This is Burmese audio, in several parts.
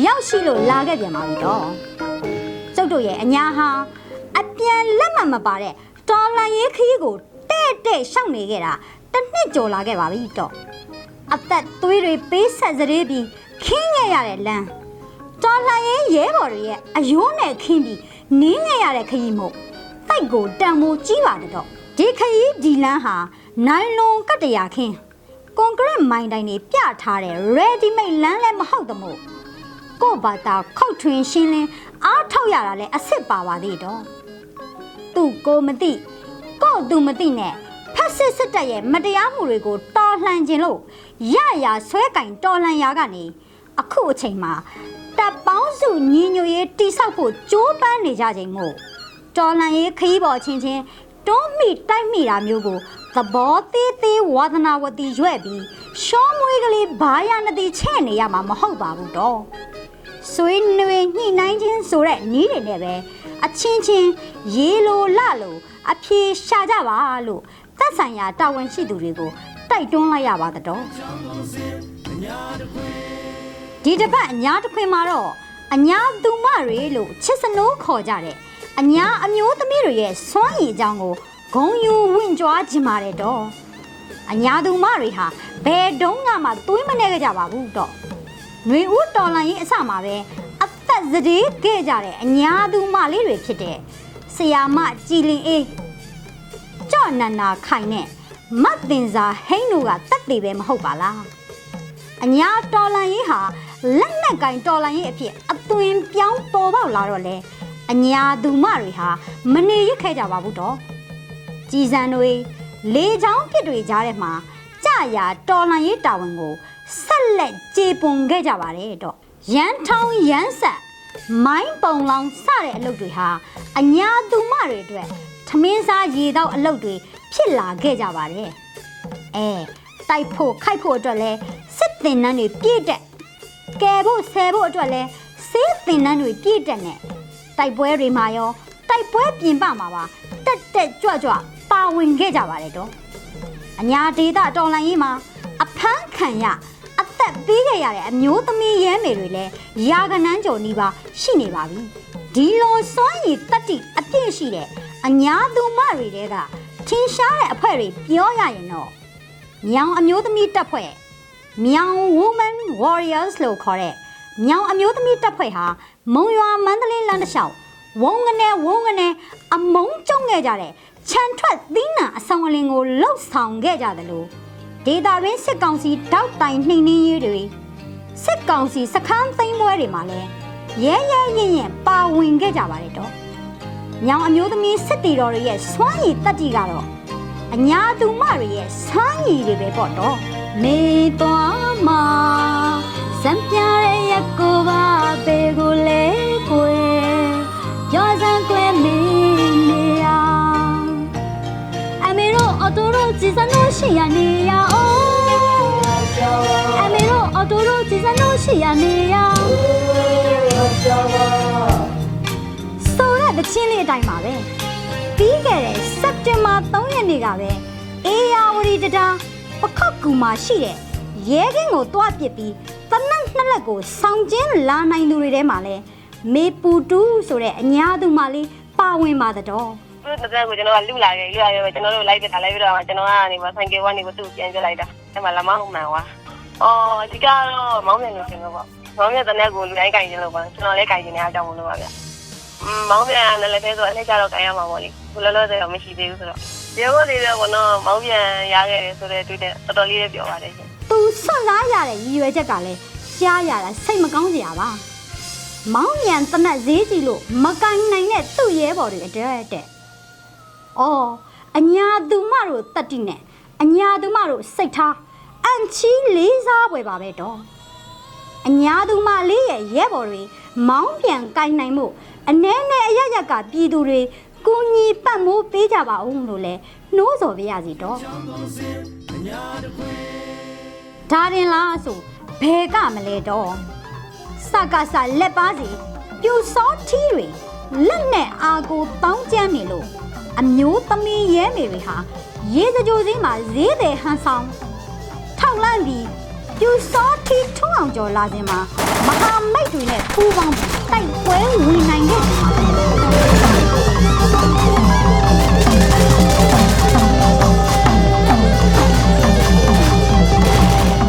2ယောက်ရှိလို့လာခဲ့ပြန်ပါပြီတော့ကျုပ်တို့ရဲ့အညာဟာအပြန်လက်မှမပါတဲ့တော်လန်ရေးခရီးကိုတဲ့တဲ့ရှောက်နေခဲ့တာတစ်နှစ်ကျော်လာခဲ့ပါပြီတော့အသက်သွေးတွေပေးဆက်စရေးပြီးခင်းခဲ့ရတဲ့လမ်းတော်လှန်ရေးရဲဘော်တွေရဲ့အယိုးနဲ့ခင်းပြီးနင်းခဲ့ရတဲ့ခရီးမို့တိုက်ကိုတန်မိုးကြီးပါတော့ဒီခရီးဒီလန်းဟာနိုင်လွန်ကတရာခင်းကွန်ကရစ်မိုင်တိုင်းတွေပြထားတဲ့ ready made လမ်းလည်းမဟုတ်သမို့ ကို့ဘာသာခောက်ထွင်းရှင်းလင်းအားထုတ်ရတာလည်းအစ်စ်ပါပါသေးတော့သူ့ကိုမသိကို့သူမသိနဲ့ဖက်စစ်စစ်တပ်ရဲ့မတရားမှုတွေကိုတော်လှန်ခြင်းလို့ရရဆွဲကင်တော်လှန်ရာကနေအခုအချိန်မှာတပ်ပေါင်းစုညီညွတ်ရေးတိဆောက်ဖို့ကြိုးပမ်းနေကြချိန်မို့တော်လှန်ရေးခရီးပေါ်ချင်းချင်းတွန်းမိတိုက်မိတာမျိုးကိုသဘောသေးသေးဝါသနာဝတိရွဲ့ပြီးရှောမွေးကလေးဘာရနတိချဲ့နေရမှာမဟုတ်ပါဘူးတော့ ဆွေးနွေးညှိနှိုင်းခြင်းဆိုတဲ့နည်းတွေနဲ့ပဲအချင်းချင်းရေလိုလလိုအဖြေရှာကြပါလို့သက်ဆိုင်ရာတာဝန်ရှိသူတွေကိုတိုက်တွန်းလိုက်ရပါတော့ဒီတစ်ပတ်အညာတစ်ခွင်မှာတော့အညာသူမတွေလို့ချစ်စနိုးခေါ်ကြတဲ့အညာအမျိုးသမီးတွေရဲ့စွမ်းရည်အကြောင်းကိုဂုံယူဝင့်ကြွားခြင်းပါတယ်တော့အညာသူမတွေဟာဘယ်တုန်းကမှသွေးမနေကြပါဘူးတော့ ຫນွေဦးတော်လန်ရင်အစမှာပဲအသက်စတေးခဲ့ကြတဲ့အညာသူမလေးတွေဖြစ်တဲ့ဆရာမကြည်လင်အေးကြော့နန္နာခိုင်နဲ့မတ်တင်စာဟိန်းတို့ကတက်တည်ပဲမဟုတ်ပါလားအညာတော်လန်ရင်ဟာလက်နက်ကင်တော်လန်ရင်အဖြစ်အသွင်ပြောင်းပေါ်ပေါက်လာတော့လေအညာသူမတွေဟာမနေရခဲ့ကြပါဘူးတော့ကြည်စံတွေလေချောင်းဖြစ်တွေကြားထဲမှာ ကြာရာတော်လန်ရေးတာဝန်ကိုဆက်လက်ကြေပွန်ခဲ့ကြပါတယ်တော့ရန်ထောင်းရန်ဆက်မိုင်းပုံလောင်စတဲ့အလုပ်တွေဟာအညာသူမတွေအတွက်ထမင်းစားရေတော့အလုပ်တွေဖြစ်လာခဲ့ကြပါတယ်အဲတိုက်ဖို့ခိုက်ဖို့အတွက်လဲစစ်တင်နှန်းတွေပြည့်တဲ့ကယ်ဖို့ဆယ်ဖို့အတွက်လဲစေးတင်နှန်းတွေပြည့်တဲ့နဲ့တိုက်ပွဲတွေမှာရောတိုက်ပွဲပြင်ပမှာပါတက်တက်ကြွကြွပါဝင်ခဲ့ကြပါတယ်တော့ အညာဒေတာတော်လန်ရေးမှာအဖမ်းခံရအသက်ပေးခဲ့ရတဲ့အမျိုးသမီးရဲမေတွေလည်းယာကနန်းကျော်နီးပါရှိနေပါပြီဒီလိုစွမ်းရည်တတ္တိအပြည့်ရှိတဲ့အညာသူမတွေတဲကထင်ရှားတဲ့အဖွဲတွေပြောရရင်တော့မြောင်အမျိုးသမီးတပ်ဖွဲ့မြောင် women warriors လို့ခေါ်တဲ့မြောင်အမျိုးသမီးတပ်ဖွဲ့ဟာမုံရွာမန္တလေးလမ်းတစ်လျှောက်ဝုံငနဲ့ဝုံငနဲ့အမုံကျုံခဲ့ကြတဲ့ ခြံထွက်သီးနှံအဆောင်အလင်ကိုလှုပ်ဆောင်ခဲ့ကြတယ်လို့ဒေတာရင်းစစ်ကောင်စီတောက်တိုင်နှိမ်နှင်းရေးတွေစစ်ကောင်စီစခန်းသိမ်းပွဲတွေမှာလည်းရဲရဲရင်ရင်ပါဝင်ခဲ့ကြပါတယ်တော့။ညောင်အမျိုးသမီးစစ်တီတော်တွေရဲ့စွမ်းရည်တက်တီကတော့အညာသူမတွေရဲ့စွမ်းရည်တွေပဲပေါ့တော့။နေသွားမှာစံပြတဲ့ရက်ကိုပါပေကိုလဲ တို့အော်တိုတို့ကြည်စံလို့ရှိရနေရအောင်အမေတို့အော်တိုတို့ကြည်စံလို့ရှိရနေရဆိုတဲ့တချင်းလေးအတိုင်းပါပဲပြီးခဲ့တဲ့စက်တင်ဘာ3ရက်နေ့ကပဲအေယာဝတီတတာပခောက်ကူမှာရှိတဲ့ရဲကင်းကိုတွားပစ်ပြီးတနက်နှစ်လက်ကိုဆောင်းကျင်းလာနိုင်သူတွေထဲမှာလဲမေပူတူဆိုတဲ့အညာသူမလေးပါဝင်ပါတော့ သူ့တစ်သက်ကိုကျွန်တော်ကလူလာခဲ့လူလာခဲ့ပဲကျွန်တော်တို့လိုက်ပြထားလိုက်ပြီးတော့ကျွန်တော်ကနေမဆိုင်ကယ်ကနေမသူ့ပြန်ပြလိုက်တာအဲ့မှာလမဟုတ်မှန်ကွာအော်အဓိကတော့မောင်းမြန်လို့ရှင်လို့ပေါ့မောင်းမြန်တဲ့နဲ့ကိုလူတိုင်းကြိုင်ခြင်းလို့ပေါ့ကျွန်တော်လည်းကြိုင်ခြင်းနဲ့အကြောင်းမလို့ပါဗျอืมမောင်းမြန်နဲ့လည်းပဲဆိုအလက်ကြတော့ကြိုင်ရမှာပေါ့လေဘယ်လိုလဲဆိုတော့မရှိသေးဘူးဆိုတော့ဒီဘက်လေးတော့ကတော့မောင်းမြန်ရခဲ့တယ်ဆိုတဲ့တွေ့တဲ့တော်တော်လေးလည်းပြောပါတယ်ရှင်သူဆွတ်စားရတဲ့ရည်ရွယ်ချက်ကလည်းရှားရတာစိတ်မကောင်းစရာပါမောင်းမြန်တနက်ဈေးကြီးလို့မကန်နိုင်တဲ့သူ့ရဲဘော်တွေအတွက်တဲ့ အော်အညာသူမတို့တတ်တိနဲ့အညာသူမတို့စိတ်ထားအန်ချီလေးစားပွဲပါပဲတော့အညာသူမလေးရဲ့ရဲဘော်တွေမောင်းပြန်ကင်နိုင်မှုအ ਨੇ နဲ့အရရက်ကပြည်သူတွေကူညီပတ်မိုးပေးကြပါဦးလို့လဲနှိုးဆော်ပြရစီတော့ဒါရင်လားဆိုဘယ်ကမလဲတော့စကားစလက်ပါစီပြူစောထီးတွေလက်နဲ့အာကိုတောင်းကျမ်းနေလို့ အမျိုးသမီးရဲမေတွေဟာရေစကြိုစင်းမှာဈေးတယ်ဟန်ဆောင်ထောက်လန့်ပြီးပြူစောထီးထုံးအောင်ကျော်လာခြင်းမှာမဟာမိတ်တွေနဲ့ပူးပေါင်းပြီးတိုက်ပွဲဝင်နိုင်ခဲ့တယ်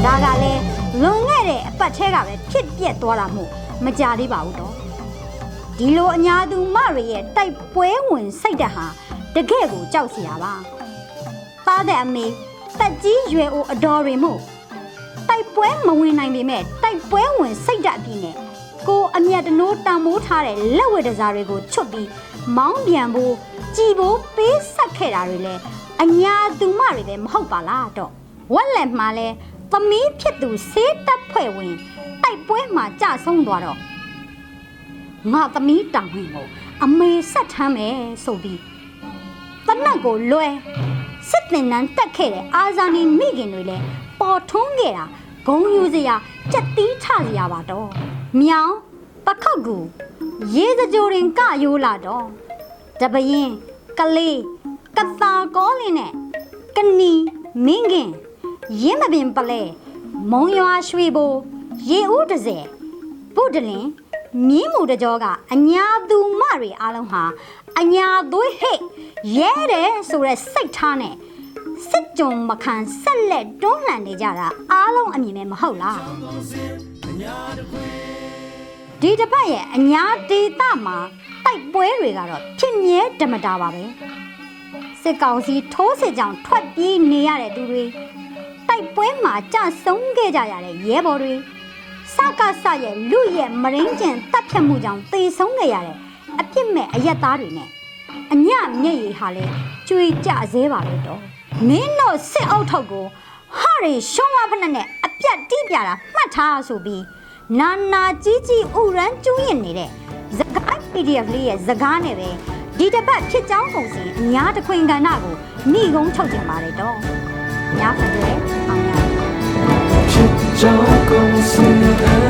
ဒါကလည်းလွန်ခဲ့တဲ့အပတ်ထဲကပဲဖြစ်ပြက်သွားတာမို့မကြသေးပါဘူးတော့ဒီလိုအညာသူမတွေရဲ့တိုက်ပွဲဝင်စိတ်ဓာတ်ဟာ တကယ့်ကိုကြောက်စရာပါသားတဲ့အမေတက်ကြီးရွယ်အိုအတော်တွေမို့တိုက်ပွဲမဝင်နိုင်ပေမဲ့တိုက်ပွဲဝင်စိတ်ဓာတ်အပြည့်နဲ့ကိုအမျက်တနိုးတန်မိုးထားတဲ့လက်ဝဲတစားတွေကိုချွတ်ပြီးမောင်းပြန်ဖို့ကြည်ဖို့ပေးဆက်ခဲ့တာတွေလဲအညာသူမတွေပဲမဟုတ်ပါလားတော့ဝက်လက်မှာလဲသမီးဖြစ်သူဆေးတက်ဖွဲ့ဝင်တိုက်ပွဲမှာကြဆုံးသွားတော့ငါသမီးတောင်ဝင်ကိုအမေဆက်ထမ်းမယ်ဆိုပြီး တနတ်ကိုလွဲစစ်တင်နန်းတက်ခဲ့တဲ့အာဇာနည်မိခင်တွေလဲပေါ်ထွန်းခဲ့တာဂုံယူစရာကြက်တီးထစရာပါတော့မြောင်ပခောက်ကူရေစကြိုရင်ကယိုးလာတော့တပရင်ကလေးကတာကောလင်းနဲ့ကနီမင်းခင်ရင်းမပင်ပလဲမုံရွာရွှေဘိုရေဦးတစ်စဲဗုဒ္ဓလင် မြင်းမူတကြောကအညာသူမတွေအားလုံးဟာအညာသွေးဟဲ့ရဲတယ်ဆိုရက်စိတ်ထားနဲ့စစ်ကြုံမခံဆက်လက်တွန်းလှန်နေကြတာအားလုံးအမြင်နဲ့မဟုတ်လားဒီတစ်ပတ်ရဲ့အညာဒေတာမှာတိုက်ပွဲတွေကတော့ဖြစ်မြဲဓမ္မတာပါပဲစစ်ကောင်စီထိုးစစ်ကြောင်ထွက်ပြေးနေရတဲ့သူတွေတိုက်ပွဲမှာကြဆုံးခဲ့ကြရတဲ့ရဲဘော်တွေ စကားဆရဲ့လူရဲ့မရင်းကျင်တပ်ဖြတ်မှုကြောင့်သေဆုံးခဲ့ရတဲ့အပြစ်မဲ့အရက်သားတွေနဲ့အညမျက်ရည်ဟာလဲကျွေကြဆဲပါပဲတော့မင်းတို့စစ်အုပ်ထုပ်ကိုဟာရီရှုံးဝဖက်နဲ့အပြတ်တိပြတာမှတ်ထားဆိုပြီးနာနာကြီးကြီးဥရန်ကျူးရင်နေတဲ့ဇကိုင်း PDF လေးရဲ့ဇကားနဲ့ပဲဒီတစ်ပတ်ဖြစ်ကြောင်းပုံစံအများတခွင်ကဏ္ဍကိုဏိကုံးချုပ်တင်ပါတယ်တော့ညာဖက်တယ် အောင်ရ